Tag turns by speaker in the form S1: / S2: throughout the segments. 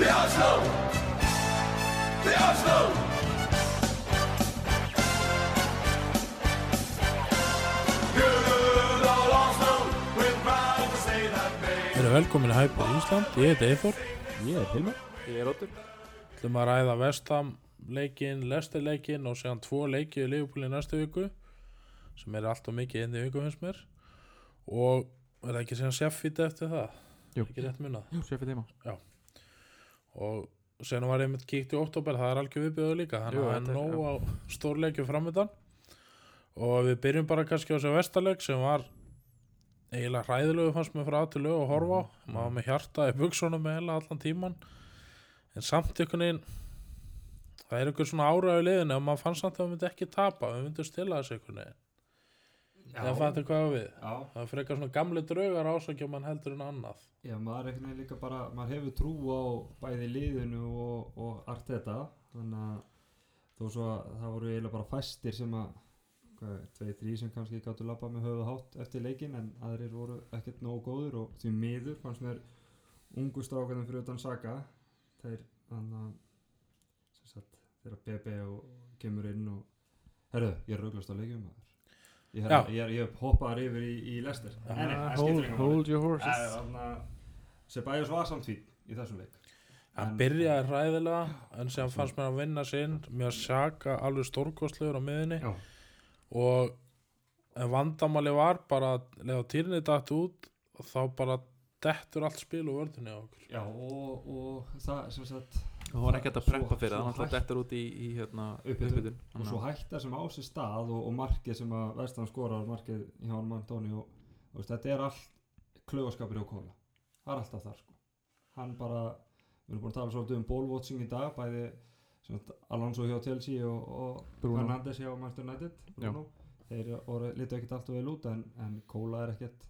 S1: The Oslo! The Oslo! Good old Oslo, we're proud to say that name.
S2: Við erum velkomin í Ísland, ég heiti Eithor
S3: Ég er Hilmar
S4: Ég er Óttur
S2: Þú ætlum að ræða Vestam leikin, Lester leikin og séðan tvo leiki í Liverpool í næstu viku sem er alltaf mikið inn í viku finnst mér og er það ekki séðan Sheffield eftir það?
S4: Jú.
S2: Ekki rétt munað
S4: Jú, sér fyrir tíma
S2: og séðan var einmitt kíkt í oktober, það er algjör viðbjöðu líka. Þannig að það er nóg á stórleikju framöndan og við byrjum bara kannski á þessu vestarleik sem var eiginlega hræðilegu fannst mér frá til lög að horfa á. Maður með hjarta í buksunum með heila allan tíman en samt einhvern veginn það er einhver svona áraðu liðinu og maður fannst samt að við myndi ekki tapa við myndum stila þessu einhvern veginn það fattu hvað við.
S3: Já,
S2: það frekar svona gamli draugar ásakja mann heldur en annað.
S3: Já maður er veginn líka bara maður hefur trú á bæði liðinu og, og allt þetta þannig að þó svo að það voru eiginlega bara fæstir sem að hvað, tvei, þrý sem kannski gáttu labba með höfuð hátt eftir leikin en aðrir voru ekkert nógu góður og því miður fannst mér ungu strákanum fyrir utan Saga þeir þannig að þeirra BB og kemur inn og herru, ég er rauglast á leikjum maður ég,
S2: Já.
S3: er, ég, er, ég hoppaðar yfir í, í Lester
S2: Já.
S3: Nei, það skiptir
S4: hold,
S3: engu máli.
S4: hold your horses.
S3: Sebajos var samt fín í þessum leik.
S2: Hann byrjaði hræðilega en sem fannst mér að vinna sinn. Með að sjaka alveg stórkostlegur á miðinni
S3: Já,
S2: og en vandamáli var bara að leða týrni dætt út og þá bara dettur allt spil og vördunni á okkur.
S3: Já og, og það sem sagt
S4: Það var ekki hægt að preppa fyrir það Hann alltaf
S3: hægt-
S4: dettur út í, í hérna,
S3: upphitun og svo hætta sem á sér stað og, og markið sem að Vestan skorar markið hjá hann Antoni og þú veist, þetta er allt klöfaskapir hjá Kóla það er alltaf þar sko hann bara, við erum búin að tala svolítið um ballwatching í dag bæði sem sagt, Alonso hjá Chelsea og, og
S4: Bruno.
S3: Fernandes hjá Manchester United Bruno. þeir voru litu ekkert alltaf vel út en, en Kóla er ekkert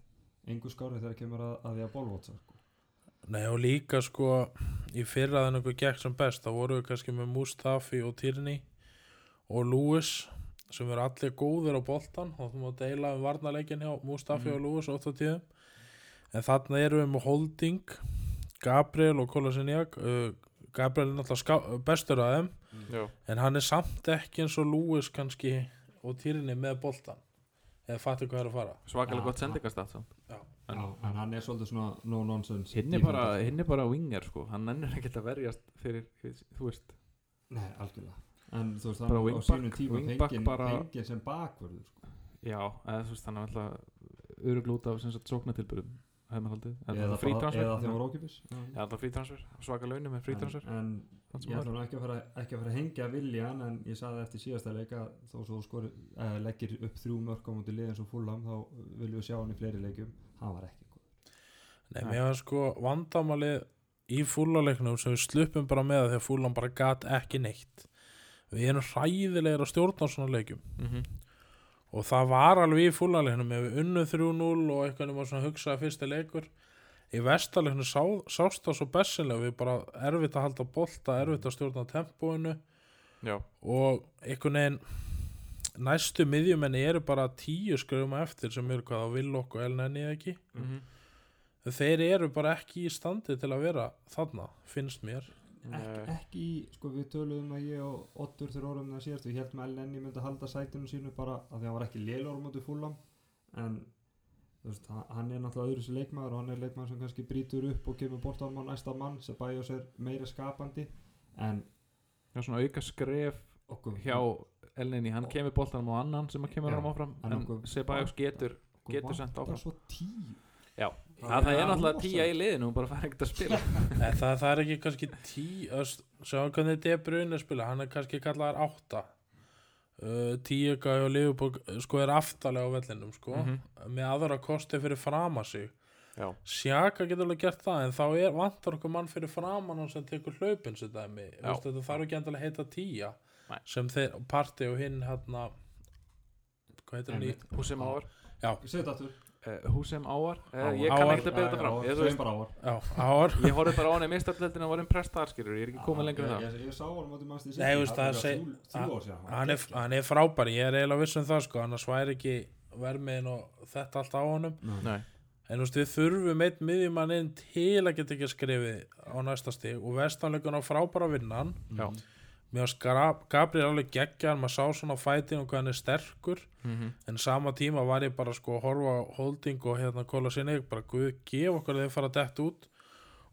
S3: engu skári þegar kemur að, að því að ballwatcha sko.
S2: Nei og líka sko í fyrra þannig að gekk sem best þá voru við kannski með Mustafi og Tierney og Lewis sem eru allir góðir á boltan. Og þú má deila um varnarleikin hjá Mustafi
S3: Mhm.
S2: og Lewis oft á tíðum en þarna eru við með Holding Gabriel og Kolasiniak uh, Gabriel er náttúrulega bestur af þeim
S4: Já,
S2: en hann er samt ekki eins og Lewis kannski og Tierney með boltan eða fattu hvað er að fara.
S4: Svakalega
S3: Já,
S4: gott sendingastat samt.
S3: Já, en hann er svolítið svona no nonsense
S4: Hinn er bara, er bara winger sko. Hann nennir ekkert að verjast fyrir Þú veist.
S3: Nei, algjörlega. En þú veist,
S4: Bara
S3: hann á
S4: wingback-
S3: sínum tíma
S4: wingback
S3: fengið
S4: bara-
S3: fengið sem bakvörður sko.
S4: Já, eða þú veist hann er alltaf Öruglút af sóknatilbyrðum
S3: eða, bara,
S4: frítransfer.
S3: eða
S4: alltaf frítransfer. Svaka launum með frítransfer.
S3: En, en ég nú ekki að fara, ekki að fara hengja viljan En ég saði eftir síðasta leika Þó svo eh, leggir upp þrjú mörk á múti liðin svo fúlam Þá viljum við sjá hann í fleiri leikjum Hann var ekki góð
S2: Nei, mér var sko vandamalið í fúlaleiknum sem við sluppum bara með það þegar fúlan bara gat ekki neitt. Við erum hræðilegir að stjórna svona leikjum
S4: Mhm.
S2: og það var alveg í fúlaleiknum ef við unnu 3-0 og eitthvað nema svona hugsaði fyrsti leikur. Í vestaleiknum sá, sást það svo bessinlega við bara erfitt að halda bolta erfitt að stjórna tempóinu.
S4: Já,
S2: og einhvern veginn næstu miðjumenni eru bara tíu skrifum eftir sem eru hvað á Villok og Elneni ekki
S4: mhm.
S2: þeir eru bara ekki í standi til að vera þarna, finnst mér
S3: Ek. Ekki, í- sko við töluðum að ég og Ottur þegar orðum það síðast Við heldum að Elneni myndi að halda sætinu sínu bara að því að hann var ekki lélur á móti fúlam En veist, hann- hann er náttúrulega öðru sér leikmaður og hann er leikmaður sem kannski brýtur upp og kemur boltanum á næsta mann sem bæjós er meira skapandi en
S4: Já, svona auka skref
S3: okkur
S4: hjá Elnini, hann kemur boltanum á annan sem að kemur
S3: Já,
S4: hann áfram
S3: en
S4: Sebajos getur getur sent
S3: vantar
S4: áfram.
S3: svo tíu.
S4: Já,
S3: Það
S4: það, það er
S3: er
S4: náttúrulega tíja í liðinu hún bara fær ekkert að spila.
S2: Nei, það, það er ekki kannski tí sjá hvernig De Bruyne spila hann er kannski kallaðar átta. Uh, tíuga og Liverpool sko er aftalega á vellinum sko
S4: Mhm.
S2: með aðra kosti fyrir frama sig.
S4: Já,
S2: Sjaka getur alveg gert það en þá er, vantar okkur mann fyrir framan hann sem tekur hlaupin sér dæmi. Þetta þarf ekki endilega að heita tíja
S4: Nei.
S2: sem þeir, parti og hinn hérna hvað heitir hann í
S4: Húsem Áar, uh, Áar. ég kann ekkert að byrja þetta fram.
S3: Ár
S4: ég horfði bara á hann í mistarleldinu og var impressed þar skilur, ég er ekki komið lengur en það.
S3: Ég, ég, ég sá hann móti mannst í síðan.
S2: hann er, hann er frábær, ég er eiginlega viss um það sko, annars væri ekki vermiðin og þetta allt á honum.
S4: Nei,
S2: en þú veist, við þurfum einn miðjumann inn til að geta ekki skrifið á næsta stig og vestanleikun á frábæra vinnan.
S4: Já,
S2: mér var Gabriel alveg geggjar maður sá svona á fætinu og hvað hann er sterkur.
S4: Mhm,
S2: en sama tíma var ég bara sko að horfa holding og hérna kóla sinni bara guð, gef okkur að þeir fara dett út.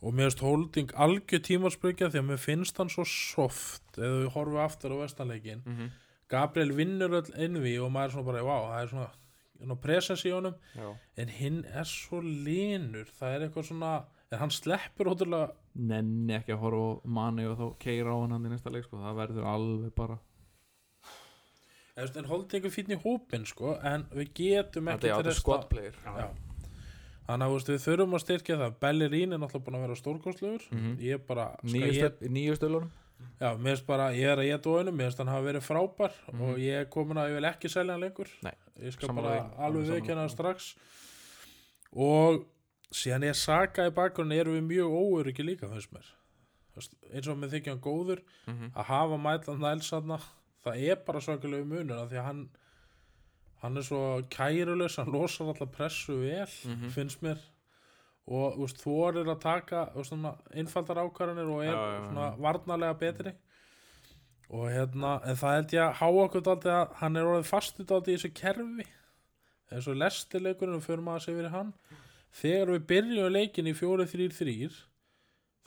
S2: Og mér finnst holding algjör tímarsprykja því að mér finnst hann svo soft eða við horfum aftur á vestanleikin
S4: mhm,
S2: Gabriel vinnur öll innví og maður er svona bara, vá, það er svona, svona presens í honum,
S4: já.
S2: En hinn er svo linur, það er eitthvað svona en hann sleppur ótrúlega
S4: Nenni ekki að horfa á manni og þá keira á hann í næsta leik sko, það verður alveg bara
S2: en holding er fínn í hópin sko, en við getum ekki til þess
S4: squad player.
S2: Já. Þannig að við þurfum að styrkja það. Bellerín er náttúrulega búin að vera stórkostlegur. Ég er bara skal
S4: Nýju stölunum
S2: Já, mér finnst bara, ég er að geta hennu Mér finnst hann hafa verið frábær
S4: Mhm.
S2: Og ég er komin að ég vil ekki selja hann lengur.
S4: Nei,
S2: Ég skal bara alveg
S3: sammála.
S2: strax. Og síðan ég saka í bakgrunni Erum við mjög óöryggi líka, finnst mér. Þú Eins og með þykja hann góður
S4: mhm,
S2: Að hafa mætland nælsanna Það er bara svakalegu munur af Því að hann Hann er svo kærulös, hann losar alltaf pressu vel
S4: Mhm.
S2: finnst mér. Og þú veist, þorir að taka þú einfaldar ákvarðanir og er
S4: já, já.
S2: svona varnarlega betri. Og hérna en það held ég að há okkur dálítið að hann er orðið fastið dálítið í þessu kerfi. Eins og lestileikurinn og fyrir maður sér fyrir hann þegar við byrjum leikin í 4-3-3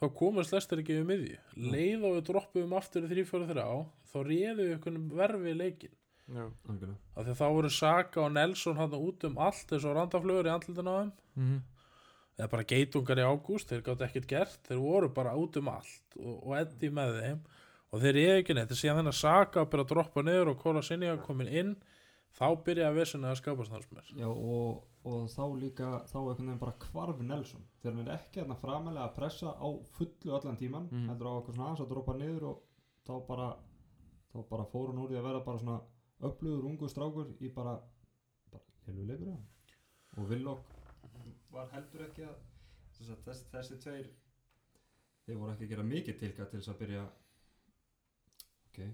S2: þá komast lestir ekki við miðju. Leið og við droppuðum aftur í 3-4-3 þá réðum við einhvern verfi leikin
S4: já.
S2: Af því að þá voru Saka og Nelson hann út um allt eins og randaflugur í andlutin á þeim.
S4: Mhm,
S2: eða bara geitungar í ágúst, þeir gátt ekkert gert þeir voru bara út um allt og, og Eddi með þeim. Og þeir eru ekki neitt síðan þennan Saka byrja að droppa niður og Kóla Sinja komin inn þá byrja að vissin að skapast hans mér
S3: Já og, og þá líka þá einhvern veginn bara kvarfi Nelson þegar hann er ekki hérna framalega að pressa á fullu allan tíman
S4: Mhm.
S3: heldur á eitthvað svona aðeins að droppa niður og þá bara þá bara fór hann úr því að vera bara svona upplugur ungu strákur í bara bara já. og Villok var heldur ekki að þess, að þess, þessi tveir þeir voru ekki að gera mikið tilkað til þess að byrja ok,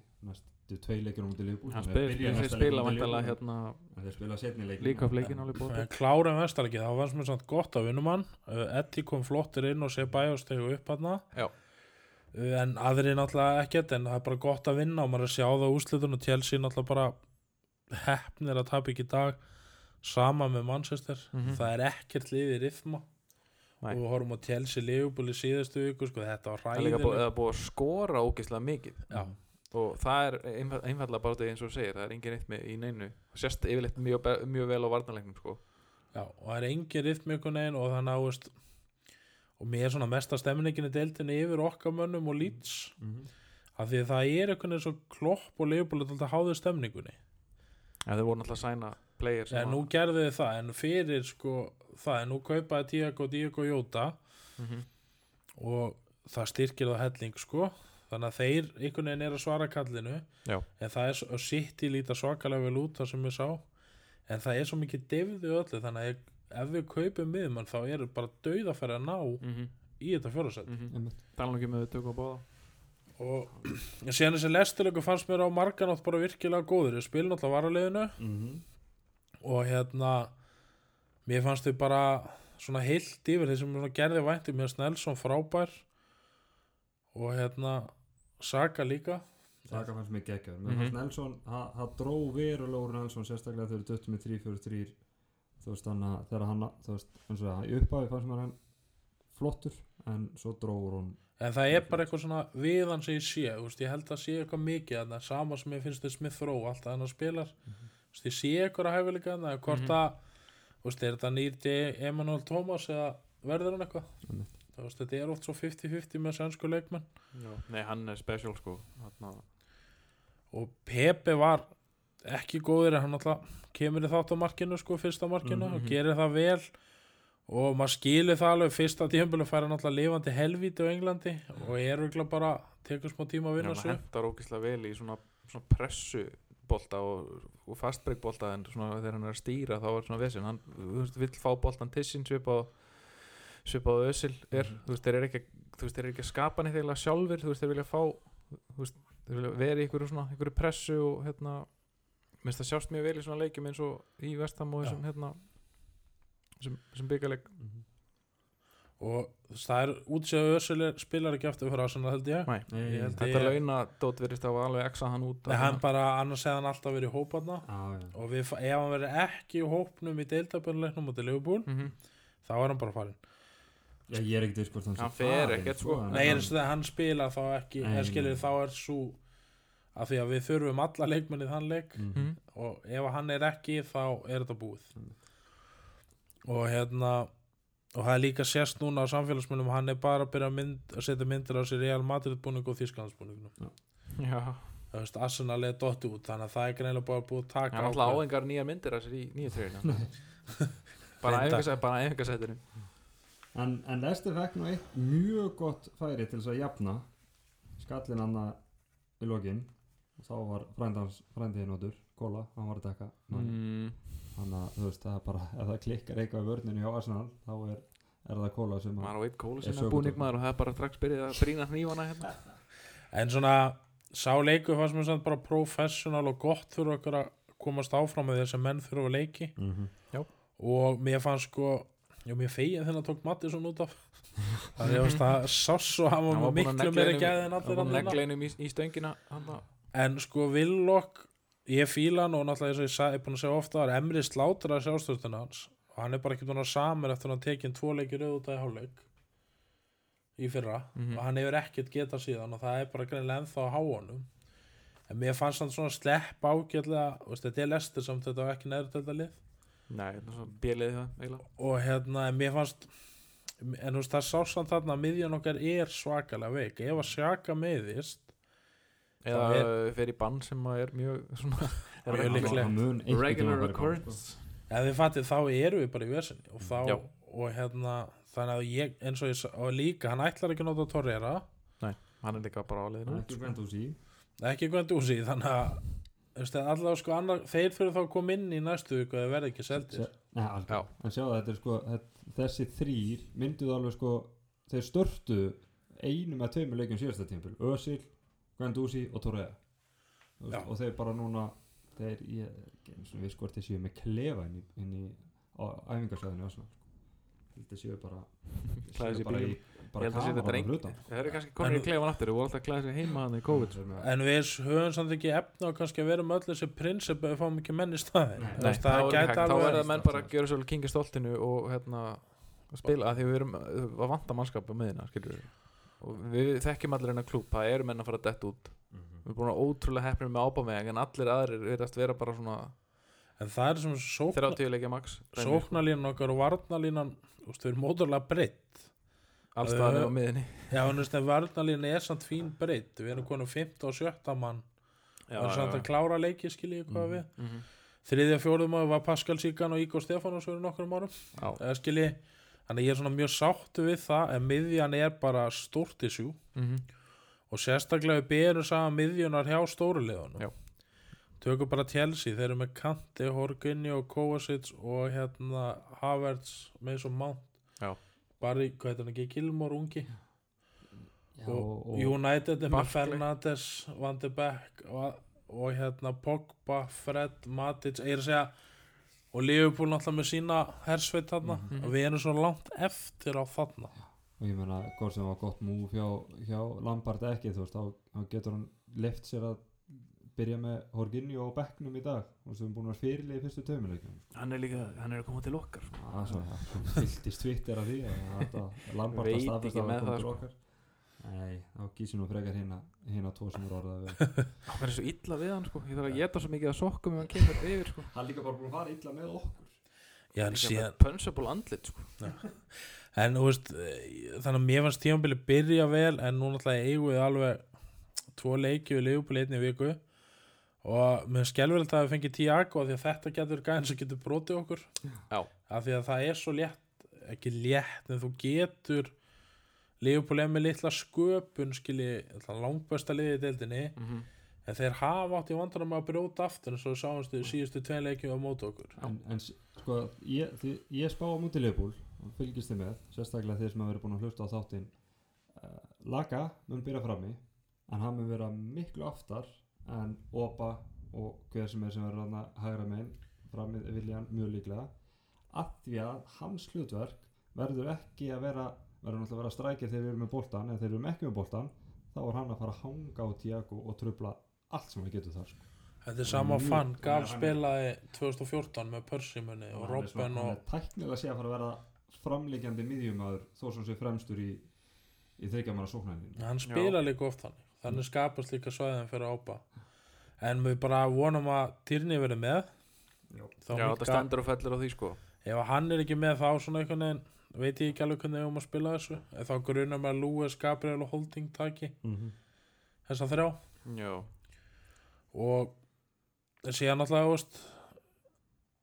S3: næstu tvei leikir á mútið liðbúl
S4: Hann spil, þeir spila vantalega hérna
S3: þeir spila setni leikin
S4: líka fleikin alveg bótt
S2: en klárum vestarleiki, þá fannst mér samt gott að vinnum hann uh, Eddi kom flottir inn og sé bæjast stegu upp hann
S4: Já.
S2: en aðri náttúrulega ekkert en það er bara gott að vinna og maður er að sjá það á úslitun og Chelsea náttúrulega bara hefnir að tapa ekki í dag sama með Manchester.
S4: Mhm.
S2: það er ekkert liðið rithma.
S4: Nei.
S2: og við horfum á Chelsea Liverpool í síðustu viku sko, þetta var
S4: Það er búið að skora ógeðslega mikið.
S2: Já,
S4: og það er einfall, einfallega bara þetta eins og segir það er engin með í neinu. Sérst yfirleitt mjög, mjög vel á varnarleiknum sko.
S2: já, og það er engin rithmi einhvern veginn og að þú veist, og mér er svona mesta stemningin í deildinni yfir okkar mönnum og Leeds.
S3: Mhm.
S2: af því að það er einhvern veginn svo klopp og Liverpool er alltaf háður stemningunni.
S4: Ja, þeir voru náttúrulega að sæna player sem
S2: en nú gerðu þið það en fyrir sko það en nú kaupaði Tiago Diego Jota.
S4: Mm
S2: og það styrkir það helling sko þannig að þeir einhvern veginn er að svara kallinu
S4: Já.
S2: en það er svo sitt í líta svakalega vel út það sem ég sá en það er svo mikið devðu öllu þannig að ef við kaupum miðmann þá er bara dauð að fara að ná
S4: -hmm.
S2: í þetta fjórasett
S4: Mm -hmm. Tala nú ekki með tökum að báða
S2: og síðan þessi lestilöku fannst mér á marganátt bara virkilega góður ég spil náttúrulega varaliðinu
S3: Mhm.
S2: og hérna mér fannst þau bara svona heilt yfir þeir sem svona gerði vænti mér Snellson frábær og hérna Saka líka
S3: Saka fannst mig geggjör
S4: Mhm.
S3: mm -hmm. Nelson, það það dró verulega úr Nelson sérstaklega þegar þau döttu með 3-4-3 þú veist þannig að þegar hann þú veist, eins og það, í upphafi fannst mér hann flottur en svo dróður hún
S2: en það er bara eitthvað svona við hann sem ég sé þú veist, ég held að sé eitthvað mikið þarna, sama sem ég finnst þið Smith Rowe alltaf hann spilar mm veist, ég sé eitthvað að hæfileika þarna, eða hvort
S4: Mhm.
S2: að þú veist, er þetta nýrti Emanuel Thomas eða verður hann eitthvað þú veist, þetta er oft svo 50-50 með sænsku leikmenn.
S4: Nei hann er special sko. Þarna,
S2: og Pepe var ekki góður en hann alltaf kemur í þátt á markinu sko, fyrsta markinu
S3: Mhm.
S2: og gerir það vel. Og maður skilur það alveg fyrsta tímpil fær hann alltaf lifandi helvíti á Englandi og er virkilega bara tekur smá tíma að
S4: já,
S2: vinna
S4: hann
S2: svo
S4: hendar ógeðslega vel í svona, svona pressu bolta og, og fastbreak bolta en svona þegar hann er að stýra þá er svona vesinn hann vill fá boltan til sín svip á svip á össil er
S3: Mhm.
S4: þú veist þeir eru ekki, að- þú veist, þeir eru ekki að skapa neitt eiginlega sjálfur þú veist þeir vilja fá þú veist, þeir vilja vera í einhverju svona einhverju pressu og hérna minnst það sjást mjög vel í svona leikjum eins og í vestam og þessum hérna sem, sem byggjarleik
S2: og það er útsjáðu Össil spilar ekki aftur fyrir Arsenal held ég.
S4: Nei,
S3: Nei,
S2: Ég held
S4: þetta
S2: ég-
S4: launa dót verist að alveg exa hann út.
S2: Nei, hann bara, annars hefði hann alltaf verið í hóparna
S3: Já, já.
S2: og við, ef hann verið ekki í hópnum í deildabjörnleiknum út í Liverpool
S4: mm
S2: þá er hann bara farin
S3: Já, ég er ekkert viss hvort hann
S4: Hann fer ekkert, sko.
S3: en
S2: Nei,
S3: hann-
S2: eins og það hann spilar þá ekki
S3: Nei,
S2: eða skilur
S3: nei.
S2: þá er svo af því að við þurfum alla leikmenn í þann leik
S3: Mhm.
S2: og ef hann er ekki þá er þetta búið
S3: Mm.
S2: og hérna og það er líka sérst núna á samfélagsmyndum hann er bara að byrja að, mynd, að setja myndir á sér Real Madrid búning og Þísklandsbúningnum
S4: Já,
S2: það veist, Arsenal er dotti út þannig að það er greinlega bara búið að taka
S4: hann er alltaf
S2: ákvörðun.
S4: áengar nýjar myndir af sér í nýju treyjuna bara
S2: Reyndar.
S4: æfingasæ- bara æfingasættinu
S3: En, en Lester fekk nú eitt mjög gott færi til þess að jafna skallin hann í lokin. Og þá var frændans frændi hinótur, Góla, hann var að dekka
S4: mm,
S3: þannig að þú veist, það er bara ef það klikkar eitthvað í vörninu hjá Arsenal þá er, er það Góla sem að
S4: maður á eitt kóla
S3: Er sögudóttir.
S4: búningmaður og það er bara strax byrjað að brína hnífana hérna.
S2: En svona sá leiku fannst mér samt bara professional og gott fyrir okkur að komast áfram með þess að menn þurfa að leiki.
S3: Mm -hmm.
S2: og mér fannst sko já, mér fegin þegar tók Mattisson út af. Þannig að ég veist að sáss og hann
S4: Hann
S2: var
S4: var að
S2: miklu meira
S4: einum-
S2: gæði en
S4: hann
S2: allir
S4: var búinn að
S2: annir
S4: negla einum í, í stöngina hann
S2: en sko Villok ég fíla hann og náttúrulega eins og ég er búin að segja ofta það er Emri slátur að sjálfstöðuna hans. Og hann er bara ekki búin að samir eftir að hann tekinn tvo leikir auð út af í hálfleik í fyrra.
S4: Mhm.
S2: og hann hefur ekkert getað síðan og það er bara greinlega ennþá á háanum. En mér fannst hann svona slepp ágjörlega þetta er lestir samt þetta var ekki
S4: Nei, er bjelið það eiginlega.
S2: Og hérna en mér fannst en þú veist það sást þarna að miðjan okkar er svakalega veik. Ef að sjaka meðist
S4: eða
S2: Það
S4: fer í bann sem að er mjög svona
S2: Mjög
S4: er
S2: líklegt.
S4: regular occurrence
S2: ef þið fattir þá erum við bara í versinni og þá
S4: Já.
S2: og hérna þannig að ég eins og ég sa- og líka hann ætlar ekki að nota Torreira.
S4: Hann er líka bara á leiðinu
S3: ekki
S2: Guendouzi þannig að allavega sko annar, þeir fyrir þá að koma inn í næstu viku eða verða ekki seldir.
S3: Nei, alveg
S4: Já.
S3: En sjáðu þetta er sko þetta, þessi þrýr mynduð alveg sko þeir störtu einu með tveimur leikjum síðasta tímpil Özil, Guendouzi og Torreira. Og þeir bara núna þeir, ég ekki eins og við sko þeir séu með klefa inn í, inn í á æfingarsvæðinu Arsenal, sko. þeir séu bara séu bara í bara
S4: að dreng
S3: að hluta
S4: Það eru kannski konur í
S2: En-
S4: klefan aftur voru alltaf að klæða sig heima hann í COVID sko.
S2: en við höfum samt ekki efna og kannski að vera með öll þessi prinsip ef við fáum ekki menn í
S4: það
S2: það
S4: er hægt. Þá
S2: alveg
S4: verða menn bara að gera svolítið kingi stoltinu og hérna að spila að því við erum að vanta mannskap á miðina skilur við og við þekkjum allir hennar klúb það eru menn að fara að detta út. Við erum búin að ótrúlega hefnir með ábameg en allir aðrir verðast vera bara svona
S2: en það er sem sókna,
S4: 30 leikja max dæmi,
S2: sóknalínan okkar og varnalínan þú veist, við erum móturlega breytt
S4: alls staðar
S2: Uh,
S4: á miðinni
S2: já, en þú veist, en varnalínan er samt fín breytt við erum konum 15 og 17 mann.
S4: Já,
S2: það er samt að klára leiki skiljið hvað
S3: Mhm.
S2: við.
S4: Mhm.
S2: þriðja fjóruðum áður var Pascal Síkan og Ígor Stefános fyrir nokkrum árum.
S4: Já.
S2: eða skilji, þannig að ég er svona mjög sáttu við það en miðjan er bara stórt issue.
S4: Mhm.
S2: og sérstaklega við berum saman miðjunar hjá stóruleðunum tökum bara Chelsea, þeir eru með Kanti, Horginni og Kovacic og hérna Havertz með svo Mount Bara, hvað heitir hann ekki, Gilmore ungi?
S3: Já,
S2: og, United er með. Fernandes, Van de Beek og, og hérna Pogba, Fred, Matic ég er að segja og Liverpool náttúrulega með sína hersveit þarna.
S3: Mhm.
S2: og við erum svo langt eftir á þarna.
S3: Og ég meina hvort sem var gott múf hjá, hjá Lampard ekki þú veist þá, getur hann left sér að byrja með Horginjó og Becknum í dag og sem er búin að vera fyrirlið í fyrstu tömuleikum
S4: hann er líka, hann er að koma til okkar sko.
S3: það er svo, það fylltist Twitter af því að
S4: Veit
S3: að staðfesta
S4: ekki
S3: að
S4: með
S3: það
S4: það,
S3: komið til
S4: sko.
S3: okkar nei, þá gísir nú frekar hérna hérna tvo sem eru orðað við
S4: hann er svo illa við hann sko. ég þarf að geta svo mikið að sokkum ef hann kemur yfir sko.
S3: hann er líka bara búin að fara illa með okkur
S2: Já, síðan,
S4: með punchable andlit sko.
S2: en þú veist eh, þannig að mér fannst tímabili byrja vel en nú náttúrulega eigum við alveg tvo leiki við Liverpool einni í viku og mér skelverið að við fengið Tiago af því að þetta getur gæðin sem getur brotið okkur.
S4: Já.
S2: af því að það er svo létt ekki létt en þú getur Liverpool er með litla sköpun skilji langbæsta liðið í deildinni.
S4: Mm
S2: en þeir hafa átt í vandanum að brjóta aftur eins og við sáumst í síðustu tvein leikjum á móti okkur.
S3: En, en sko, ég, því, ég spá á múti Leopold og fylgist þið með, sérstaklega þeir sem hafa verið búin að hlusta á þáttinn. Uh, Laka mun byrja frammi en hann mun vera miklu aftar en Opa og hver sem er sem verður hann hægra megin frammi vilja hann mjög líklega. Af því að hans hlutverk verður ekki að vera verður náttúrulega að vera strækir þegar við erum með boltan en þegar við erum ekki með boltan þá er hann að fara að hanga á Tiago og trubla allt sem hann getur þar sko.
S2: Þetta er sama fann,
S3: hann er-
S2: spilaði 2014 með Persimunni og
S3: hann
S2: Robben
S3: hann
S2: og
S3: tæknilega sé að fara að vera framlíkjandi miðjumæður þó sem hann sé fremstur í, í þryggjamanna sóknarlínu
S2: hann spila líka oft þannig þannig skapast líka svæðin fyrir ápa. En við bara vonum að Tyrni verið með.
S3: Já.
S4: þetta stendur og fellur á því sko.
S2: Ef hann er ekki með þá svona einhvern veginn veit ég ekki alveg hvernig við um að spila þessu. Ef þá grunar að Lewis, Gabriel og Holding taki
S3: mm
S2: þessa þrjá.
S4: Já,
S2: og síðan alltaf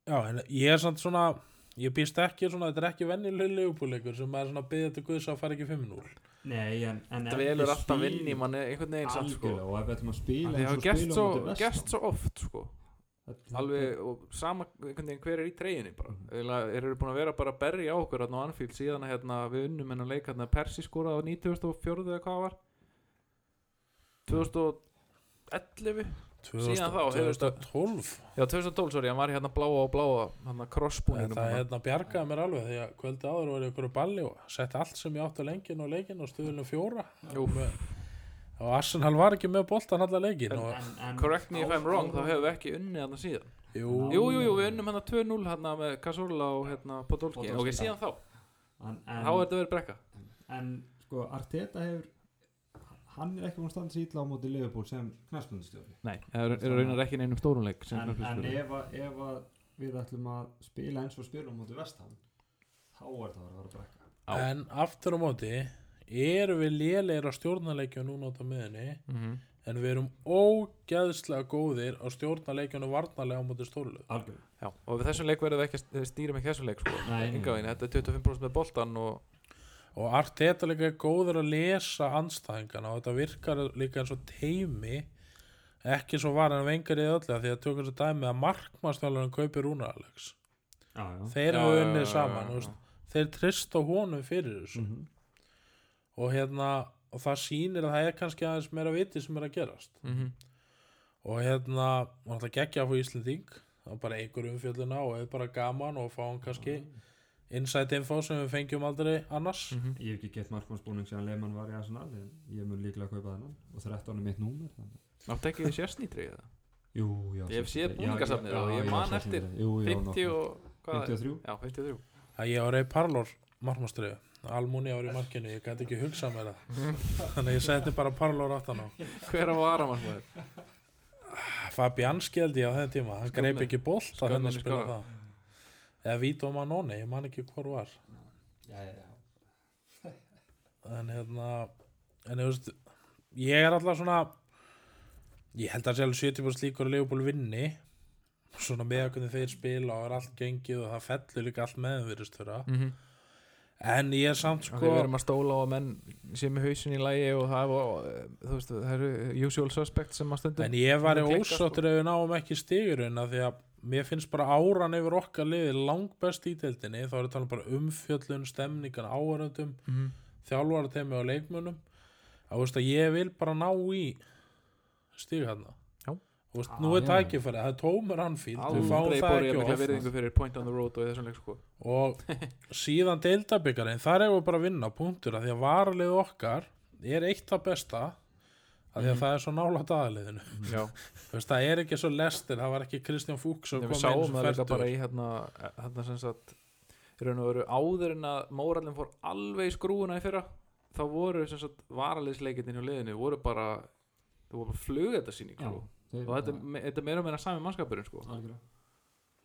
S2: já, ég er samt svona ég býst ekki svona, þetta er ekki vennileg leifbúleikur sem er svona að byggja til Guðs að fara ekki 5-0
S3: Nei, en, en við
S4: velur alltaf vinn í manni einhvern veginn samt sko.
S3: Og ef við ætlum að spila
S4: Það
S3: eins
S4: hefur
S3: spilum
S4: svo, oft sko. Alveg og sama einhvern veginn hver er í treyjunni bara. Eða þeir eru búin að vera bara að berja á okkur hérna á Anfield síðan að hérna, við unnum hennar leik hérna Persi skoraði á 94 eða hvað það var. 2011 Síðan þá hefur þetta-
S2: 2012
S4: já 2012 sorry, hann var hérna bláa og bláa hérna
S2: En
S4: crossbúningum
S2: það
S4: hérna.
S2: hérna bjargaði mér alveg því að kvöldi áður var ég ykkur balli og setti allt sem ég átti að lengin og leikin og stuðlum fjóra. Með- og Arsenal var ekki með boltan allar leikin
S4: En-
S2: og,
S3: En- en-
S4: correct me if I'm
S3: á-
S4: wrong,
S3: á-
S4: þá hefur við ekki unnið hérna síðan.
S2: Jú,
S4: jú, jú, jú, við unnum hérna 2-0 hérna með Cazorla og hérna Podolski. Ok, síðan þá,
S3: en, en,
S4: þá er þetta verið brekka
S3: en sko Arteta hefur hann er ekki búin að standa sér illa á móti Liverpool sem knæspundustjóri
S4: nei, það er, er raunar ekki neinum stórunleik sem
S3: en, en ef, að, ef að við ætlum að spila eins og spila á móti Vestham þá er það að vera brekka.
S4: Já.
S2: en aftur á móti erum við lélegir á stjórnarleikjum núna á miðinni
S4: Mhm.
S2: en við erum ógeðslega góðir á stjórnarleikjum og varnarlega á móti stórlöð
S3: algjörlega.
S4: Já, og við þessum leik verðum við ekki að stýra með þessum leik sko.
S3: Nei,
S4: Enga þetta er 25% með boltan og
S2: og Arteta líka er góður að lesa anstæðingana og þetta virkar líka eins og teimi ekki svo var hann vengar í öllu af því að tökum svo dæmi að markmannstjálfarinn kaupir Rúnar Alex.
S3: Já, já.
S2: þeir hafa unnið saman
S4: já,
S2: þú
S4: já.
S2: veist, þeir trist á honum fyrir þessu.
S3: Mhm.
S2: og hérna og það sýnir að það er kannski aðeins meira viti sem er að gerast.
S4: Mm
S2: og hérna, hann ætla að gegja á Íslanding það er bara einhver umfjölduna og er bara gaman og fáum kannski insight info sem við fengjum aldrei annars
S4: Mhm.
S3: ég hef ekki gett markmannsbúning sem Lehmann var í Arsenal en ég mun líklega kaupa þennan og 13 er mitt númer.
S4: Áttu ekki þið sérstnýtrið það?
S3: jú, já,
S4: Ég hef séð
S3: já,
S4: og ég man eftir
S3: jú, já,
S4: 50
S3: nokkuð.
S4: og hvað?
S3: 53
S4: Já, 53
S2: að ég var reyð parlor markmannstriðu Almúni var í markinu, ég gæti ekki hugsað mér það þannig að ég setti bara parlor aftan á
S4: Hver að vara mann það?
S2: Fabianski held ég á þenn tíma hann greip ekki bolt að
S4: í
S2: spila það eða Vito Manoni, ég man ekki hvor var
S3: já, já, já.
S2: en hérna en þú veist, ég er alltaf svona ég held að sjálf 70% líkur að Leopold vinni svona með að þeir spila og er allt gengið og það fellur líka allt með virðist þeirra
S4: Mm -hmm.
S2: en ég er samt
S4: Sko, við erum að stóla á að menn sé með hausin í lægi og það, og, þú veist, það eru usual suspects sem að stundum
S2: en ég var
S4: sko.
S2: ósáttur ef við náum ekki stigurinn af því að mér finnst bara áran yfir okkar liði langt best í deildinni. Þá er það bara umfjöllun, stemningan, áhöröndum
S4: mm -hmm.
S2: þjálfaratemi og leikmönnum. Að, veist, að ég vil bara ná í stig hann
S4: Já.
S2: veist,
S3: Ah,
S2: nú er tækifæri, það er tómur anfíld við fáum það ekki
S4: mikla
S2: oft
S4: virðingu fyrir point on the road og í þessum leik sko.
S2: Og síðan deildabyggarinn þar hefur við bara að vinna punktur að því að varalið okkar er eitt það besta að því að
S4: Mhm.
S2: það er svo nála aðaliðinu það er ekki svo lestir, það var ekki Kristján Fúks sem
S4: við
S2: kom
S4: sáum
S2: inn sem
S4: það líka
S2: fertur
S4: bara í hérna, hérna sem sagt áður en að mórallin fór alveg skrúuna í fyrra þá voru sem sagt varaliðsleikinni hjá liðinu voru bara það voru bara
S3: þeir-
S4: og þetta, er me- þetta meira meira sami mannskapurinn sko.
S3: algjörlega.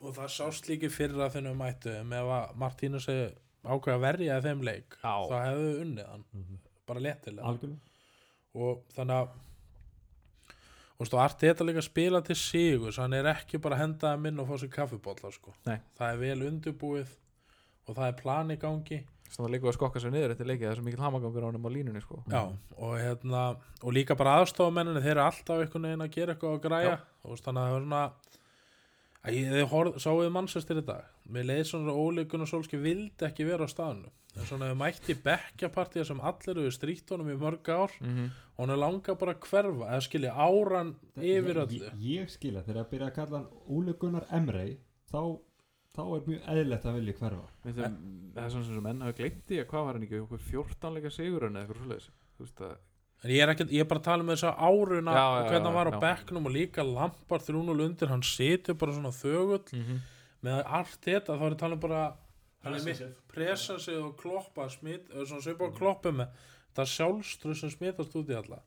S2: og það sást líki fyrir að þennum mættu með að Martínu segi ákveða að verja þeim leik
S4: Já.
S2: þá hefðu unnið hann
S3: Mhm.
S2: bara léttilega
S3: algjörlega
S2: og þannig að og stóð Arti þetta líka að spila til sigur hann er ekki bara að henda að minn og fá sér kaffibólla sko. Það er vel undirbúið og það er plan í gangi.
S4: Þannig að líka að skokka sér niður eftir leikið það er svo mikil hamagangur á honum á línunni sko.
S2: Já, og hérna og líka bara aðstofamenninni, þeir eru alltaf einhvern veginn að gera eitthvað að græja. Og veist, þannig að það er svona að ég, þið horf, sáuðu mannsestir í dag? Mér leið svona að Óleikun og Solski vildi ekki vera á staðinu svona þau mætti bekkjapartíða sem allir eru strýtt honum í mörg ár.
S4: Mm -hmm.
S2: og hann er langa bara að hverfa eða skilja áran yfir öllu.
S3: ég, ég skilja þegar að byrja að kalla hann Úle Gunnar Emrey þá, þá er mjög eðlilegt að vilja hverfa.
S4: Við það er svona sem menn hafa gleymt í að hvað var hann ekki okkur 14 leika sigurinn eða eitthvað svoleiðis. Þú veist að
S2: En ég er, ekki, ég er bara að tala með þess að áruna
S4: Já,
S2: og
S4: já,
S2: hvernig hann var á bekknum og líka lampar 3-0 undir, hann situr bara svona þögull
S4: mm -hmm.
S2: með allt þetta, þá er ég bara er
S3: Pressa sig.
S2: og kloppa smit, eða svona svipa á kloppu með það sjálfströð sem smitast út í alla.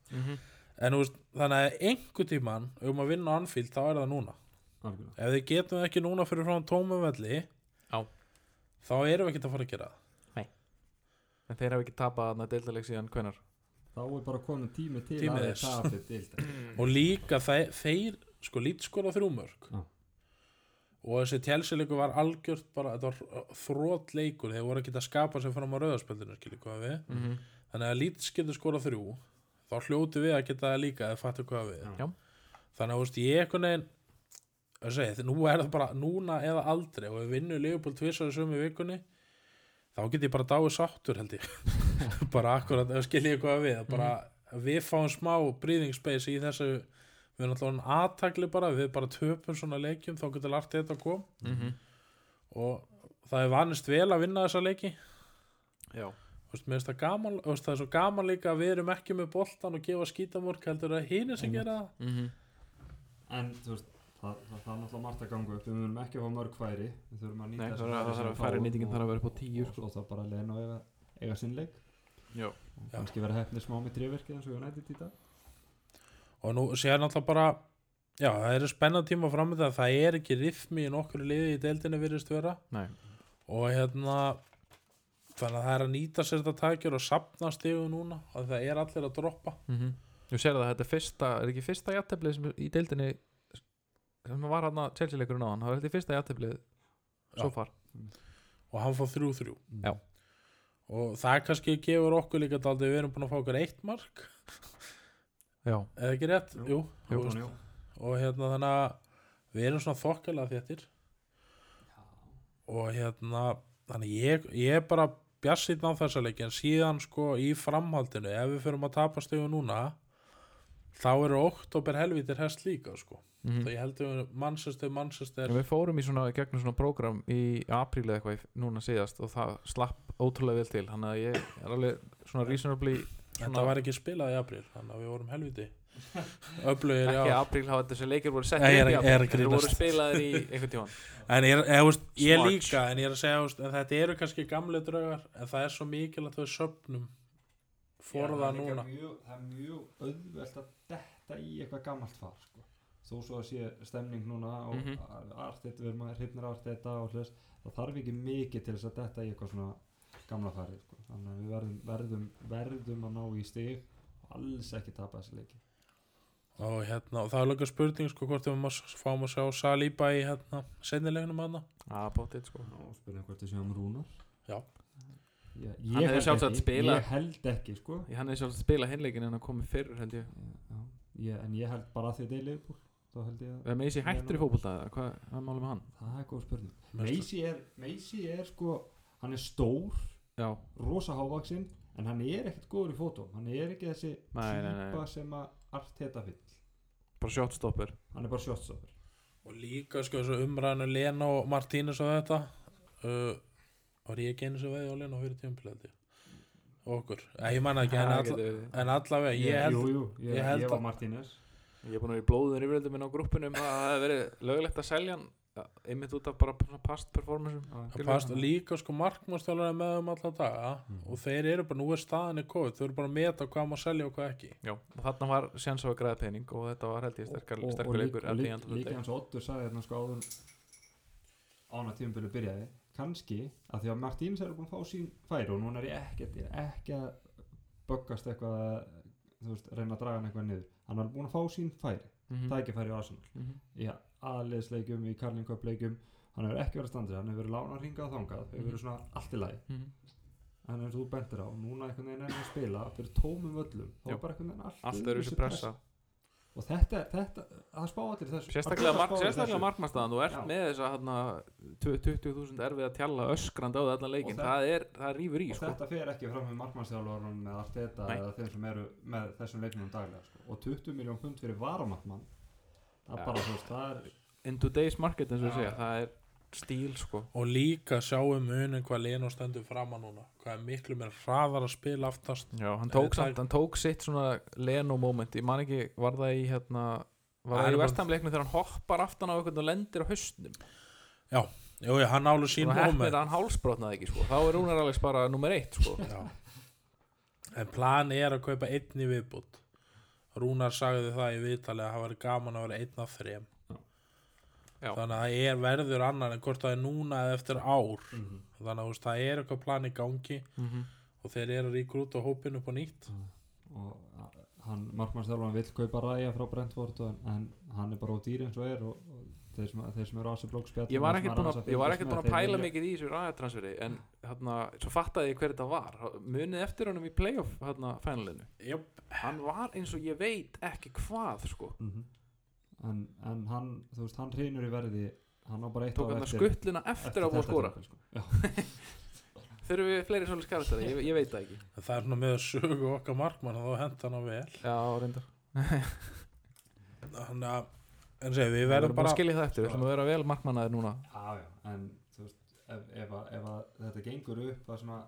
S2: En þú veist, þannig að einhver tíman um að vinna á Anfield, þá er það núna.
S3: Algjörlega.
S2: ef þið getum það ekki núna fyrir frá tómum velli
S4: Já.
S2: þá erum við ekki að fara að gera það.
S4: En þeir hafa ekki tapað að deildaleg síðan hvenar
S3: þá er bara komin tími til
S2: Tími
S3: að þeir tapir deildar
S2: og líka þeir, þeir sko lít skora þrjú mörg
S3: Já.
S2: Og þessi tjálsileikur var algjört bara, þetta var þrótt leikur þeir voru ekki að skapa sig fram á rauðarspöldinu skilur hvað við,
S4: mm -hmm.
S2: þannig að lít getur skora þrjú, þá hljóti við að geta það líka eða fattu hvað við.
S3: Já.
S2: Þannig að veist, ég einhvern veginn að segja, nú er það bara núna eða aldrei. Og við vinnum Leopold tvisar í sömu vikunni þá get ég bara dáið sáttur held ég. Bara akkurat, skil ég hvað við. Bara, við fáum smá breathing space í þessu við erum alltaf aðtakli bara, við bara töpum svona leikjum, þá getur allt þetta að kom
S4: Mhm.
S2: og það er vanist vel að vinna þessa leiki.
S4: Já.
S2: Þú veist, það gaman, þú veist, það er svo gaman líka að við erum ekki með boltan og gefa skítamork heldur að hini sem
S3: Einmitt.
S2: gera það.
S4: Mm
S3: en þú veist það, það, það er náttúrulega margt að ganga upp. Við munum ekki að fá mörg færi. Við þurfum að nýta
S4: Nei, það
S3: færi
S4: þarf að
S3: fáum
S4: nýtingin þarf að vera upp á 10
S3: og
S4: sko.
S3: svo þá bara að leina og eiga, eiga sinn leik.
S4: Já.
S3: og kannski vera hefnir smá með tríverkið eins og við nættið í dag
S2: og nú sér náttúrulega bara já, það eru spennandi tíma fram með það það er ekki rithmi í nokkru liði í deildinni virðist vera.
S4: Nei.
S2: og hérna þannig að það er að nýta sér þetta tækjur og sapna stigu núna og það er allir að droppa.
S4: Mm Þú sér að þetta er fyrsta er ekki fyrsta jætteblið sem í deildinni sem var hann að Chelsea leikurinn á hann það var þetta fyrsta jætteblið svo far.
S2: Og hann fór þrjú þrjú
S4: Já.
S2: og það kannski gefur okkur líka daldi við erum búin að fá okkur eitt mark
S4: Já,
S2: eða ekki rétt,
S3: Jú.
S2: jú,
S3: Jú,
S2: og hérna þannig að við erum svona þokkalega þéttir. Og hérna þannig ég, ég er bara bjassinn á þessa leiki en síðan sko í framhaldinu ef við förum að tapa stöðu núna þá eru oktober helvítir hest líka sko.
S4: Mm
S2: þá ég heldur við Manchester, Manchester
S4: Við fórum í svona, gegnum svona prógram í apríl eða eitthvað núna síðast og það slapp ótrúlega vel til. Þannig að ég er alveg svona reasonably
S2: þetta var ekki spilað í april þannig að við vorum helviti öflugir
S4: ekki
S2: já
S4: apríl hafa þessi leikir voru sett
S2: er
S4: í
S2: að- er að
S4: apríl, voru spilaðir í einhvern tíman
S2: en ég, ég, ég, ég líka en ég er að segja veist, en þetta eru kannski gamle draugar en það er svo mikilvægt að við söpnum forða
S3: er
S2: núna
S3: mjög, það er mjög auðvelt að detta í eitthvað gammalt far sko. þó svo að sé stemning núna og mm. -hmm. artið, við erum að hrifnir artið og hlust, það þarf ekki mikið til þess að detta í eitthvað svona gamla fari sko. þannig að við verðum, verðum, verðum að ná í stig og alls ekki tapa þessi leiki.
S2: Og hérna, og það er líka spurning sko hvort við fáum að sjá Saliba í hérna, sennilegnum hana
S4: að bótið sko.
S3: Og spyrja hvort þið séum Rúnar.
S2: Já.
S4: Hann
S3: ég,
S4: hefði
S3: held
S4: sjálfsagt
S3: ekki,
S4: spilað-
S3: ég held ekki sko.
S4: Ég hann er sjálf að spila hinleikin en að komi fyrr held ég.
S3: Já, ég, en ég held bara að því að er leifbúl þá held ég að
S4: Meisi hættur í fótbolta eða hvað er málið með hann?
S3: það er góð spurning. Meisi er, Meisi er sko hann er stór,
S4: Já,
S3: rosa hávaksinn en hann er ekkert góður í fótó hann er ekki þessi
S4: Nei, nei, nei.
S3: típa sem að Arteta vill.
S4: Bara shotstopper.
S3: Hann er bara shotstopper.
S2: Og líka sko þessu umræðinu Lena og Martínez og þetta uh, var ég ekki einu sem veði á Lena fyrir tímpilandi okkur, Æ, ég manna ekki en,
S4: Það
S2: all,
S4: getur verið.
S2: en allavega ég held
S3: jú, jú, ég,
S2: ég
S3: ég var Martínez.
S4: Ég er búin að vera í blóðun yfiröldu minn á grúppinum að það hefði verið lögulegt að selja hann einmitt út af bara past performance
S2: það past líka sko markmannstjólar með um alla daga
S3: Mhm.
S2: og þeir eru bara, nú er staðan í COVID þau eru bara að meta hvað má selja og hvað ekki.
S4: Já, og þarna var sjans á að græða pening og þetta var held ég sterkar,
S3: og, og,
S4: sterkur
S3: og
S4: leikur the
S3: líka, líka eins og Ottur sagði hérna sko áður ána tímabili byrjaði kannski að því að Martínez er búin að fá sín færi og núna er ég ekki, ég er ekki að böggast eitthvað að, þú veist, reyna að draga hann eitthvað niður. Hann er búin að fá sín færi
S4: Mhm,
S3: tækifæri á
S4: Mhm.
S3: í leikjum hann hefur ekki verið að standa sig, hann hefur verið lána hringað þangað, hefur verið svona allt í lagi
S4: Mhm.
S3: en eins og þú bentir á, núna einhvern veginn er að spila fyrir tómum völlum, þá er bara einhvern veginn allt,
S4: Allt eru þessi pressa
S3: og þetta, þetta, það spá allir þessu
S4: Sérstaklega, mark, sérstaklega
S3: þessu.
S4: markmannstaðan þú ert
S3: Já.
S4: með þess að hérna, 20.000 erfið að tjalla öskrand á þetta leikin
S3: það-
S4: það, er, það rýfur í
S3: og
S4: sko.
S3: þetta fer ekki fram með markmannsþjálfarun með Arteta
S4: Nei.
S3: eða þeim sem eru með þessum leiknum daglega sko. og 20 miljón pund fyrir varamarkmann það er
S4: Já.
S3: bara þú veist, það er
S4: in today's market eins og
S3: Já.
S4: segja það er stíl sko
S2: og líka sjáum munin hvað Leno stendur fram að núna hvað er miklu mér hraðar að spila aftast
S4: Já, hann tók,
S2: það-
S4: samt, hann tók sitt svona Leno moment, ég man ekki, var það í hérna, var
S2: Það
S4: það í vestamleiknum þegar hann hoppar aftan á einhvern og lendir á haustnum
S2: jú, jú, hann álu sín
S4: og hefnir
S2: moment
S4: að hann hálsbrotnaði ekki sko. þá er Rúnar Alex bara nummer eitt sko.
S2: Já. en plan er að kaupa einn í viðbútt Rúnar sagði það í viðtalið að það var gaman að vera einn af þrem.
S4: Já.
S2: þannig að það er verður annar en hvort það er núna eða eftir ár.
S3: Mhm.
S2: þannig að veist, það er eitthvað plan í gangi
S4: mm
S2: og þeir eru að ríkur út á hópinu upp á nýtt.
S3: Og a- hann, markmannstjálfan vill kaupa ræja frá Brentford og, en hann er bara á dýri eins og er og, og þeir, sem, þeir sem eru á þessu blogspjall
S4: ég var ekkert búin að, ég var ekkert búin að pæla mikið í þessu ræðatransferi en hérna, svo fattaði ég hver þetta var munið eftir honum í playoff hérna, finalinu
S2: Jöp.
S4: hann var eins og ég veit ekki hvað sko.
S3: Mhm. en, en hann, þú veist, hann hrýnur í verði hann á bara eitt
S4: tók
S3: ár
S4: hann
S3: eftir-
S4: skuttluna eftir að búið að
S3: tímabil, sko. Já.
S4: þurfum við fleiri svolítið skarakteri, ég, ég veit það ekki
S2: það er svona með að sögu okkar markmann og þá henda hann á vel
S4: já, reyndar
S2: þannig að en segi, við verðum
S4: bara að skilja það eftir, við ætlum að vera vel markmannaðir núna.
S3: Já, já, en þú veist, ef, ef, að, ef að þetta gengur upp það sem að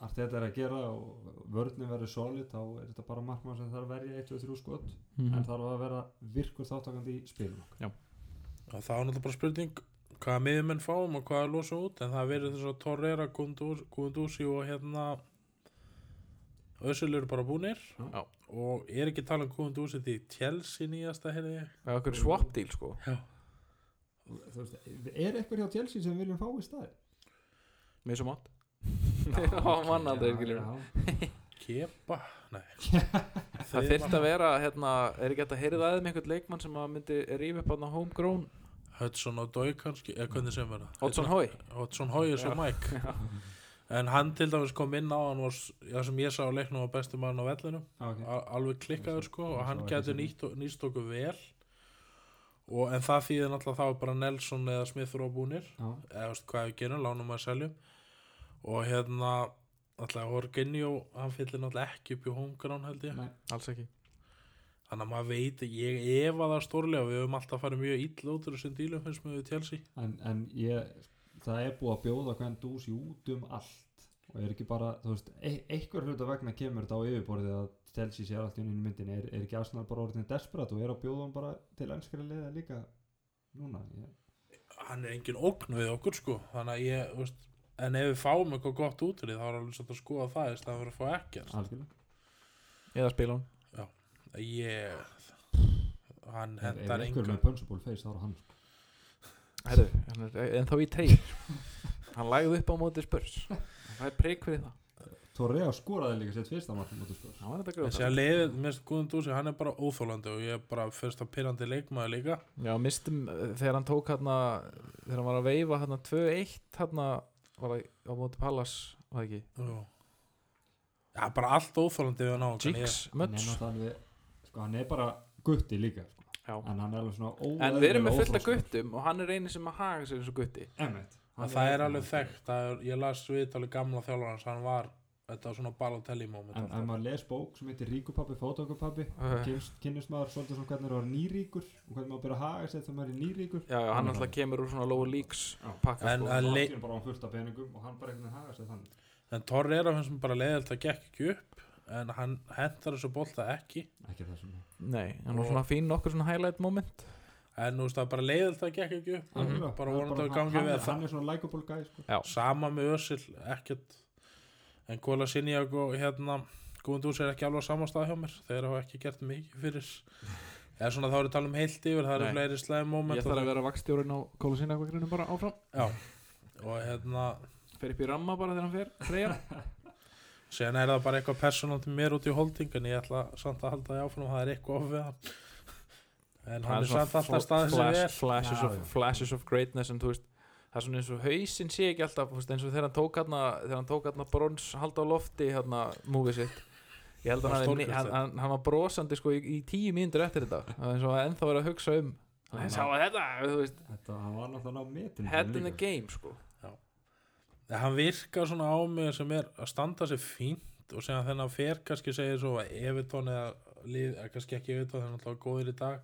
S3: allt þetta er að gera og vörðin verður solid þá er þetta bara markmann sem þarf að verja 1, 2, 3 skot.
S4: Mhm.
S3: en þarf að vera virkur þáttakandi í spilum
S2: og það er náttúrulega bara spurning hvaða miðjumenn fáum og hvaða losa út en það verður þess að Torreira, Guðundúsi og hérna Össul eru bara búnir.
S4: Já.
S2: og er ekki tala um Guðundúsi því Chelsea nýjasta heyrði ég.
S4: Það er okkur swap deal sko.
S3: Þú veist, er eitthvað hjá Chelsea sem við viljum fá í staði?
S4: með svo mátt það mann aldrei skilur
S2: Kepa, nei.
S4: Það þyrft að vera, hérna, er ekki hægt að heyrið aðeins með einhvern leikmann sem að myndi rífa upp á homegrown,
S2: Hudson og Dói kannski, eða hvernig sem verða. Hudson Hói er svo
S4: Já.
S2: En hann til dæmis kom inn á hann var, já, sem ég sá á leiknum var besti maður á vellinum.
S3: Okay.
S2: Al- alveg klikkaður sko og hann getur nýst okkur vel. Og en það þýðir náttúrulega þá er bara Nelson eða Smith og búnir
S3: Já,
S2: eða veist hvað við gerum, lánum að seljum og hérna náttúrulega Jorginho, hann fyllir náttúrulega ekki upp í homeground held ég.
S3: Nei,
S4: alls ekki.
S2: Þannig að maður veit, ég efa það stórlega við höfum alltaf farið mjög illa út úr þessum dílum finnst mér við Chelsea.
S3: En, en ég, það er búið að bjóða hvern dúsi út um allt. Og er ekki bara, þú veist, e einhver hluta vegna kemur þetta á yfirborðið að Chelsea sé allt í unni myndinni, er, er ekki Arsenal bara orðin desperat og er að bjóða hann bara til ennskari liða líka núna? Ég,
S2: hann er engin ógn við okkur sko. Þannig að ég, þú veist en ef við fáum eitthvað gott út úr því þá er alveg svolítið að skoða það í staðan fyrir að fá ekkert.
S3: Algjörlega.
S4: Eða spila hún.
S2: Ég hann hendar
S3: einhver
S2: engan
S3: með punchable face þá er hann sko.
S4: Herru, hann er en þá í treyr hann lagði upp á móti spörs það er prigg fyrir það.
S3: Torrea skoraði líka sitt fyrsta mark mútið spurs.
S4: Hann var þetta
S2: þessi að leiðið, minnst Guðun Dúsi hann er bara óþólandi og ég er bara fyrst að pyrrandi leikmaður líka.
S4: Já, mistum þegar hann tók hérna þegar hann var að veifa hérna 2-1 hérna var það á móti Pallas var það ekki,
S2: Jú. já, bara allt óþólandi við hann á
S4: Jigs,
S3: hann alveg- sko, hann er bara gutti líka sko.
S4: Já.
S3: en hann er alveg svona
S4: en við erum með fullt af guttum og hann er eini sem að haga sér eins og gutti.
S3: Hann
S2: það er alveg þekkt það er, ég las viðtali gamla þjálfur hans hann var þetta var svona Balotelli moment
S3: en ef maður les bók sem heitir Ríkupappi, Fótókupappi
S4: Uh.
S3: kynnist maður svolítið svona hvernig það var nýríkur og hvernig maður byrja að haga sér þegar maður er nýríkur
S4: já, já, hann alltaf kemur úr svona lower leagues
S3: Já.
S4: pakka
S2: En
S4: sko.
S3: í einu bara á hann af peningum og hann bara veginn haga sér þannig
S2: en Torreira finnst mér bara leiðilt að gekk ekki upp en hann hendar þessu bolta ekki.
S3: Ekki þessum
S4: nei, hann var svona fín nokkur svona highlight moment.
S2: En þú veist það bara leiðilt að gekk ekki upp.
S3: Algjörlega.
S2: bara
S3: Það er
S2: vonandi að
S3: hann-
S2: gangi við það
S3: hann er svona likeable guy sko.
S2: sama með Ösil ekkert. En Góla Sinjag og hérna Guðun Dúsi er ekki alveg á sama stað hjá mér. Þeir hafa ekki gert mikið fyrir. Eða svona þá er að tala um heilt yfir það eru fleiri slæðum moment
S4: ég þarf að vera vakstjórinn á kólusín eitthvað bara áfram.
S2: Já. Og hérna
S4: fer upp í ramma bara þegar hann fer
S2: Síðan er það bara eitthvað persónal til mér út í holding en ég ætla samt að halda því áfram það er eitthvað of við hann. En hann er samt alltaf staðið sér vel
S4: flashes,
S3: Já,
S4: of, flashes of greatness en þú veist það er svona eins og hausinn sé ekki alltaf eins og þegar hann tók hann þegar hann tók hann brons halda á lofti hérna múfið sitt. Ég held að hann, hafi- hann, hann, hann var brosandi sko í, í tíu mínútur eftir þetta. Er eins og ennþá verið að hugsa um.
S3: Hann
S4: sá að þetta þú veist,
S3: þetta, hann var náttúrulega á metin
S4: head in the game sko
S2: hann virkar svona á mig sem er að standa sér fínt og sem þennan fer kannski segir svo að Evertón eða lið, kannski ekki Evertón þeir er náttúrulega góðir í dag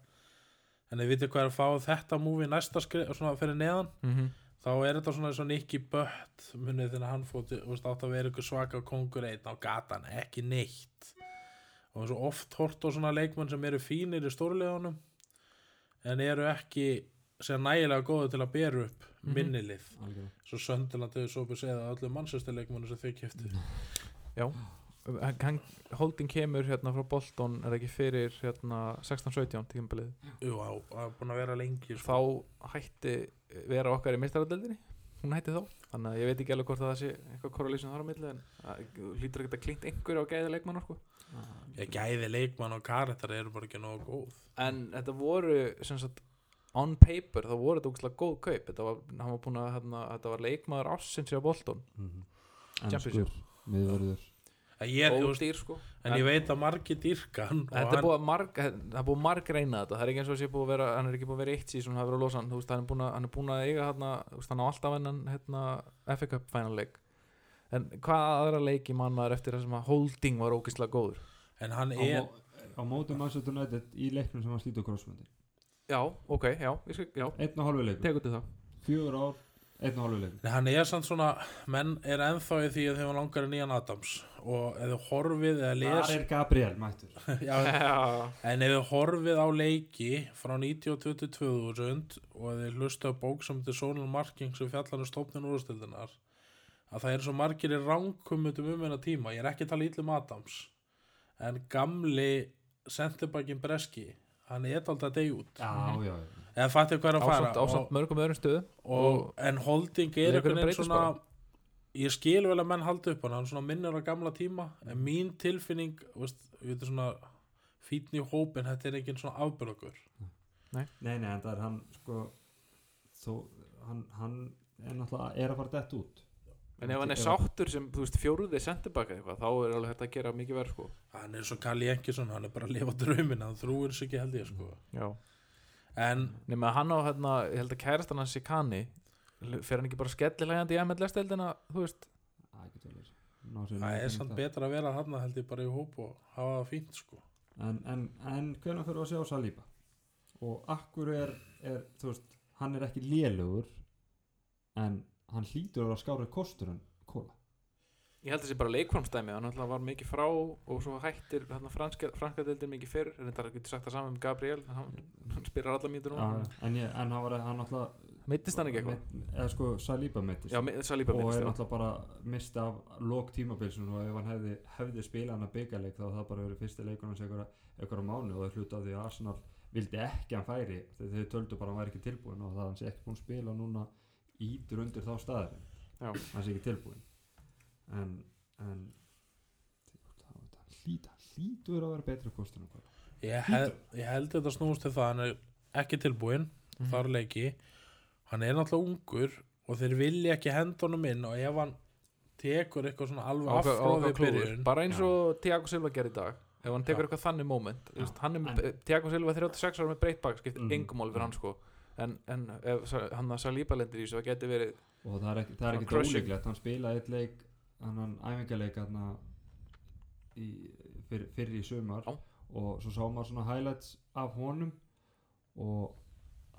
S2: en þið vitið hvað er að fá þetta múfi næsta skrif svona fyrir neðan
S4: mm -hmm.
S2: þá er þetta svona eins og Nicky Butt munið þegar hann fótt átt að vera ykkur svaka kongur einn á gatan ekki neitt og svo oft hort á svona leikmenn sem eru fínir í stórleðunum en eru ekki sem nægilega góðu til að bera upp
S4: Mhm.
S2: minnilið
S3: algjörlega.
S2: Svo Sönderland hefur svo búið segið að öllu mannsestarleikmennu sem þau kefti
S4: Já, hann, Holding kemur hérna frá Bolton er ekki fyrir hérna 16-17 tímabilið?
S2: Jú, það er búin að vera lengi sko.
S4: þá hætti vera okkar í meistaradeldinni hún hætti þá. Þannig að ég veit ekki alveg hvort að það sé eitthvað korrelísum þar á milli en hlýtur ekki að klingt einhver á gæði leikmann sko.
S2: ég gæði leikmann og karakter eru bara ekki nógu góð.
S4: En þetta voru sem sagt on paper þá voru þetta ógæslega góð kaup. Þetta var, hann var búin að hérna, þetta var leikmaður ássins hjá Bolton.
S3: Enskur, miðvörður.
S2: En ég, þú veist,
S4: ódýr sko.
S2: en ég veit að margir dýrkan og
S4: Þetta er
S2: hann,
S4: búið að marg, það er búið að marg reyna þetta. Það er ekki eins og sé búið að vera, hann er ekki búið að vera eitt losa hann, þú veist, hann er búin að, hann er búin að eiga hérna, hann á alltaf hennan hérna, FA Cup final leik. En hvað aðra leiki mann maður eftir þessum að holding var ógeðslega góður?
S2: En hann
S3: á,
S2: er
S3: mó- á mótum Manchester United í leiknum sem hann slítur krossmöndi
S4: Já, ok, já, já,
S3: einn og hálfu leikur,
S4: tegur til það.
S3: Fjögur ár einn og hálfu leikur.
S2: Nei, hann er samt svona, menn er ennþá í því að þeim var langar en nýjan Adams. Og ef þið horfið eða les
S3: þar er Gabriel mættur.
S2: Já, en ef þið horfið á leiki frá 1922 til 2000 og ef þið hlusta á bók sem þetta Sonal Marking sem fjallar um stofnun úrstildinar að það er svo margir í ránkummutum um hennar tíma, ég er ekki að tala ítlum Adams. En gamli sendirbækin Breski hann er alltaf að deyja út.
S3: Já, já, já.
S2: Eða fattu hvað er að fara
S4: ásamt, mörgum öðrum stöðum
S2: og, en holding er einhvern veginn svona
S4: bara.
S2: ég skil vel að menn haldi upp á hann hann svona minnur á gamla tíma en mín tilfinning veist, við veitum svona fítni í hópin þetta er engin svona afbörgur
S3: Nei, nei, en það er hann sko þó, hann, hann er náttúrulega er að fara dett út
S4: En ef hann er sáttur sem, fjóruði sendibaka eitthvað, þá er alveg hægt að gera mikið verð sko.
S2: Hann er svo Kalli Engisson, hann er bara að lifa draumin hann þrúir sig ekki held ég sko.
S4: Já.
S2: En
S4: Nefnir að hann á, hérna, ég held að kærastan hans Sikani fer hann ekki bara skellilegandi í MLS-deildina, þú veist?
S3: Það sér
S2: er
S3: það.
S2: betra að vera þarna held ég bara í hóp og hafa það fínt sko.
S3: En, en, en hvernig fyrir að sjá Saliba? Og akkur er, er þú veist, hann er ekki lélugur en hann hlýtur að skárið kostur en kóla
S4: Ég held að þessi bara leikformstæmi, hann var mikið frá og svo hættir franska, franska deildin mikið fyrr, en þetta getur sagt það saman um Gabriel, hann, hann spyrir alla mínútur núna.
S3: En, ég, en hann var hann alltaf
S4: Meittist hann ekki eitthvað?
S3: Eða sko Saliba
S4: Saliba
S3: og
S4: meittist
S3: er alltaf bara mist af lók tímabilsun og ef hann hefði, hefði spilað hann að byggaleik þá hefði það bara verið fyrsti leikur hans einhverja, mánu og það hluta af því að Arsenal vildi ekki að hann færi þau töldu bara að hann væri ekki tilbúin og það að hann sé ekki búin að spila núna ítur undir þá staðar
S4: Já.
S3: hann sé ekki tilbúin en, en það hlýta hlýtur að vera betri kostur en hvað
S2: ég, hel, ég held þetta snúst til það hann er ekki tilbúinn
S4: Mhm.
S2: þar leiki hann er náttúrulega ungur og þeir vilja ekki henda honum inn og ef hann tekur eitthvað svona alveg
S4: Á- á- klúður.
S2: byrjun
S4: bara eins og Tiago Silva gerir í dag ef hann tekur
S2: Já.
S4: eitthvað þannig er,
S3: En-
S4: Tiago Silva er 36 ára með breytt bak skiptir
S3: Mhm.
S4: engum mál fyrir hann sko en, en ef hann að Saliba lendir í það geti verið
S3: og það er ekki, það er ekki
S4: crushing.
S3: ólíklegt hann spilaði eitt leik hann í, fyr, fyrir í sumar
S4: Já.
S3: og svo sá maður svona highlights af honum og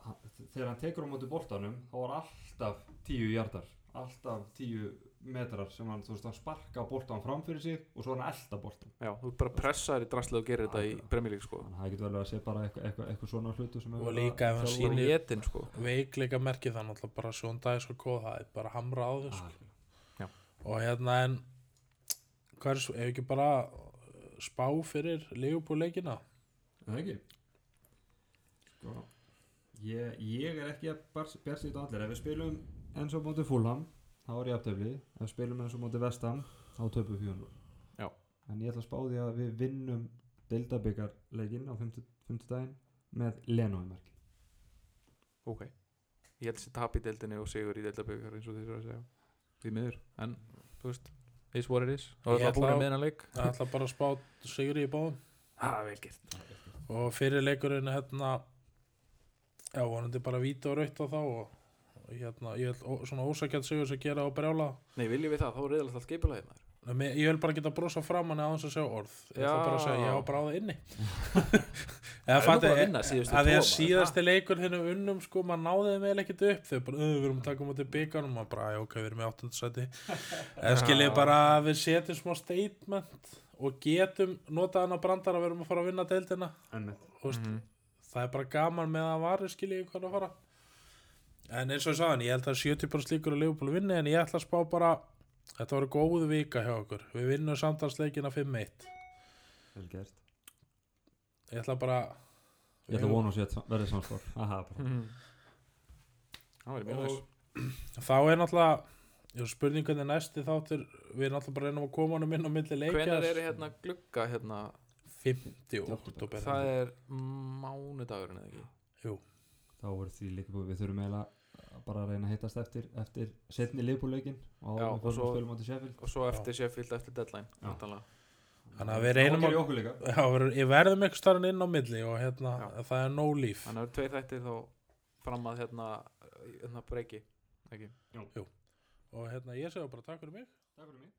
S3: hann, þegar hann tekur á móti boltanum þá var alltaf tíu hjartar alltaf tíu metrar sem hann, þú veist, hann sparka boltan fram fyrir sig og svo hann elda boltan
S4: já, þú ert bara pressaður í draslega og gerir þetta í League sko.
S3: þannig að það getur vel að sé bara eitthvað, eitthvað, eitthvað svona hlutu sem er
S2: Og
S3: að
S2: líka ef hann sýnir-
S4: í etin sko.
S2: veikleika merki það náttúrulega bara Sjón Dæs og góð það er bara hamra á þau sko.
S3: Ah,
S2: og hérna en hvað er svo, ef ekki bara uh, spá fyrir Liverpool leikina?
S3: Er það ekki? Sko, ég, ég er ekki að sér allir. Ef við spilum eins og móti Fulham, þá er ég aftöfli. Ef við spilum eins og móti Vestam, þá töpum við 4-0.
S4: Já.
S3: En ég ætla að spá því að við vinnum deildabyggarleikin á 50 daginn með Leno í marki.
S4: ok ég held þessi tap í deildinni og sigur í deildabökar eins og þessi að segja því miður en þú veist is what it is og
S2: Ég
S4: það er
S2: ætla
S4: búin
S2: á-
S4: að meðan leik
S2: það ætla bara að spá sigri í báðum
S4: ha vel gert
S2: og fyrir leikurinn hérna já, vonandi bara víta og raut á þá og hérna, ég ó- svona ósækjað sigur sem gera á brjála.
S4: Nei viljum við það? Þá er reyðalegt allt skipulagið maður.
S2: Mér- Ég vil bara geta brosa fram hann aðeins að segja orð. Ég ætla bara að segja,
S4: Já.
S2: ég á bráða inni.
S4: Það
S2: Eða
S4: nú
S2: fattu,
S4: bara að
S2: að því að síðasti leikur þinn unnum sko, maður náði þeim eða ekkert upp. Þau bara, "Ö, við erum að taka mútið byggarnum maður bara, "Æ, ok, við erum í áttundasæti eða skiljið bara að við setjum smá statement og getum notað hann að brandara við erum að fara að vinna deildina.
S4: Mhm.
S2: það er bara gaman með að varu skiljið hvað er að fara en eins og ég sagði, ég held að 70% líkur að Leopold vinni en ég ætla að spá bara þetta voru góðu vika hjá okkur. Við vinnum samtalsleikina 5-1
S3: Vel gert.
S2: Ég ætla bara
S3: Ég ætla að vona að sé að verði bara.
S4: Mhm.
S2: Þá er náttúrulega ég er næsti þáttur við erum náttúrulega bara reynum að koma honum inn á milli leikja
S4: Hvenær er hérna glugga hérna?
S2: 50 oktober
S4: Það er mánudagurinn eða ekki?
S3: Þá er því líka búið Við þurfum eiginlega bara að reyna að hittast eftir eftir setni liðbúleikin og
S4: og svo-
S3: að spilum á til Sheffield.
S4: Og svo eftir Sheffield eftir deadline
S2: þannig að við reynum
S3: að
S2: við- verðum ekki starfinn inn á milli og hérna, það er no líf.
S4: Þannig að það eru tveir þættir þá fram að hérna, hérna breyki ekki?
S2: Og hérna, ég segja bara takk fyrir mig.
S3: Takk fyrir mig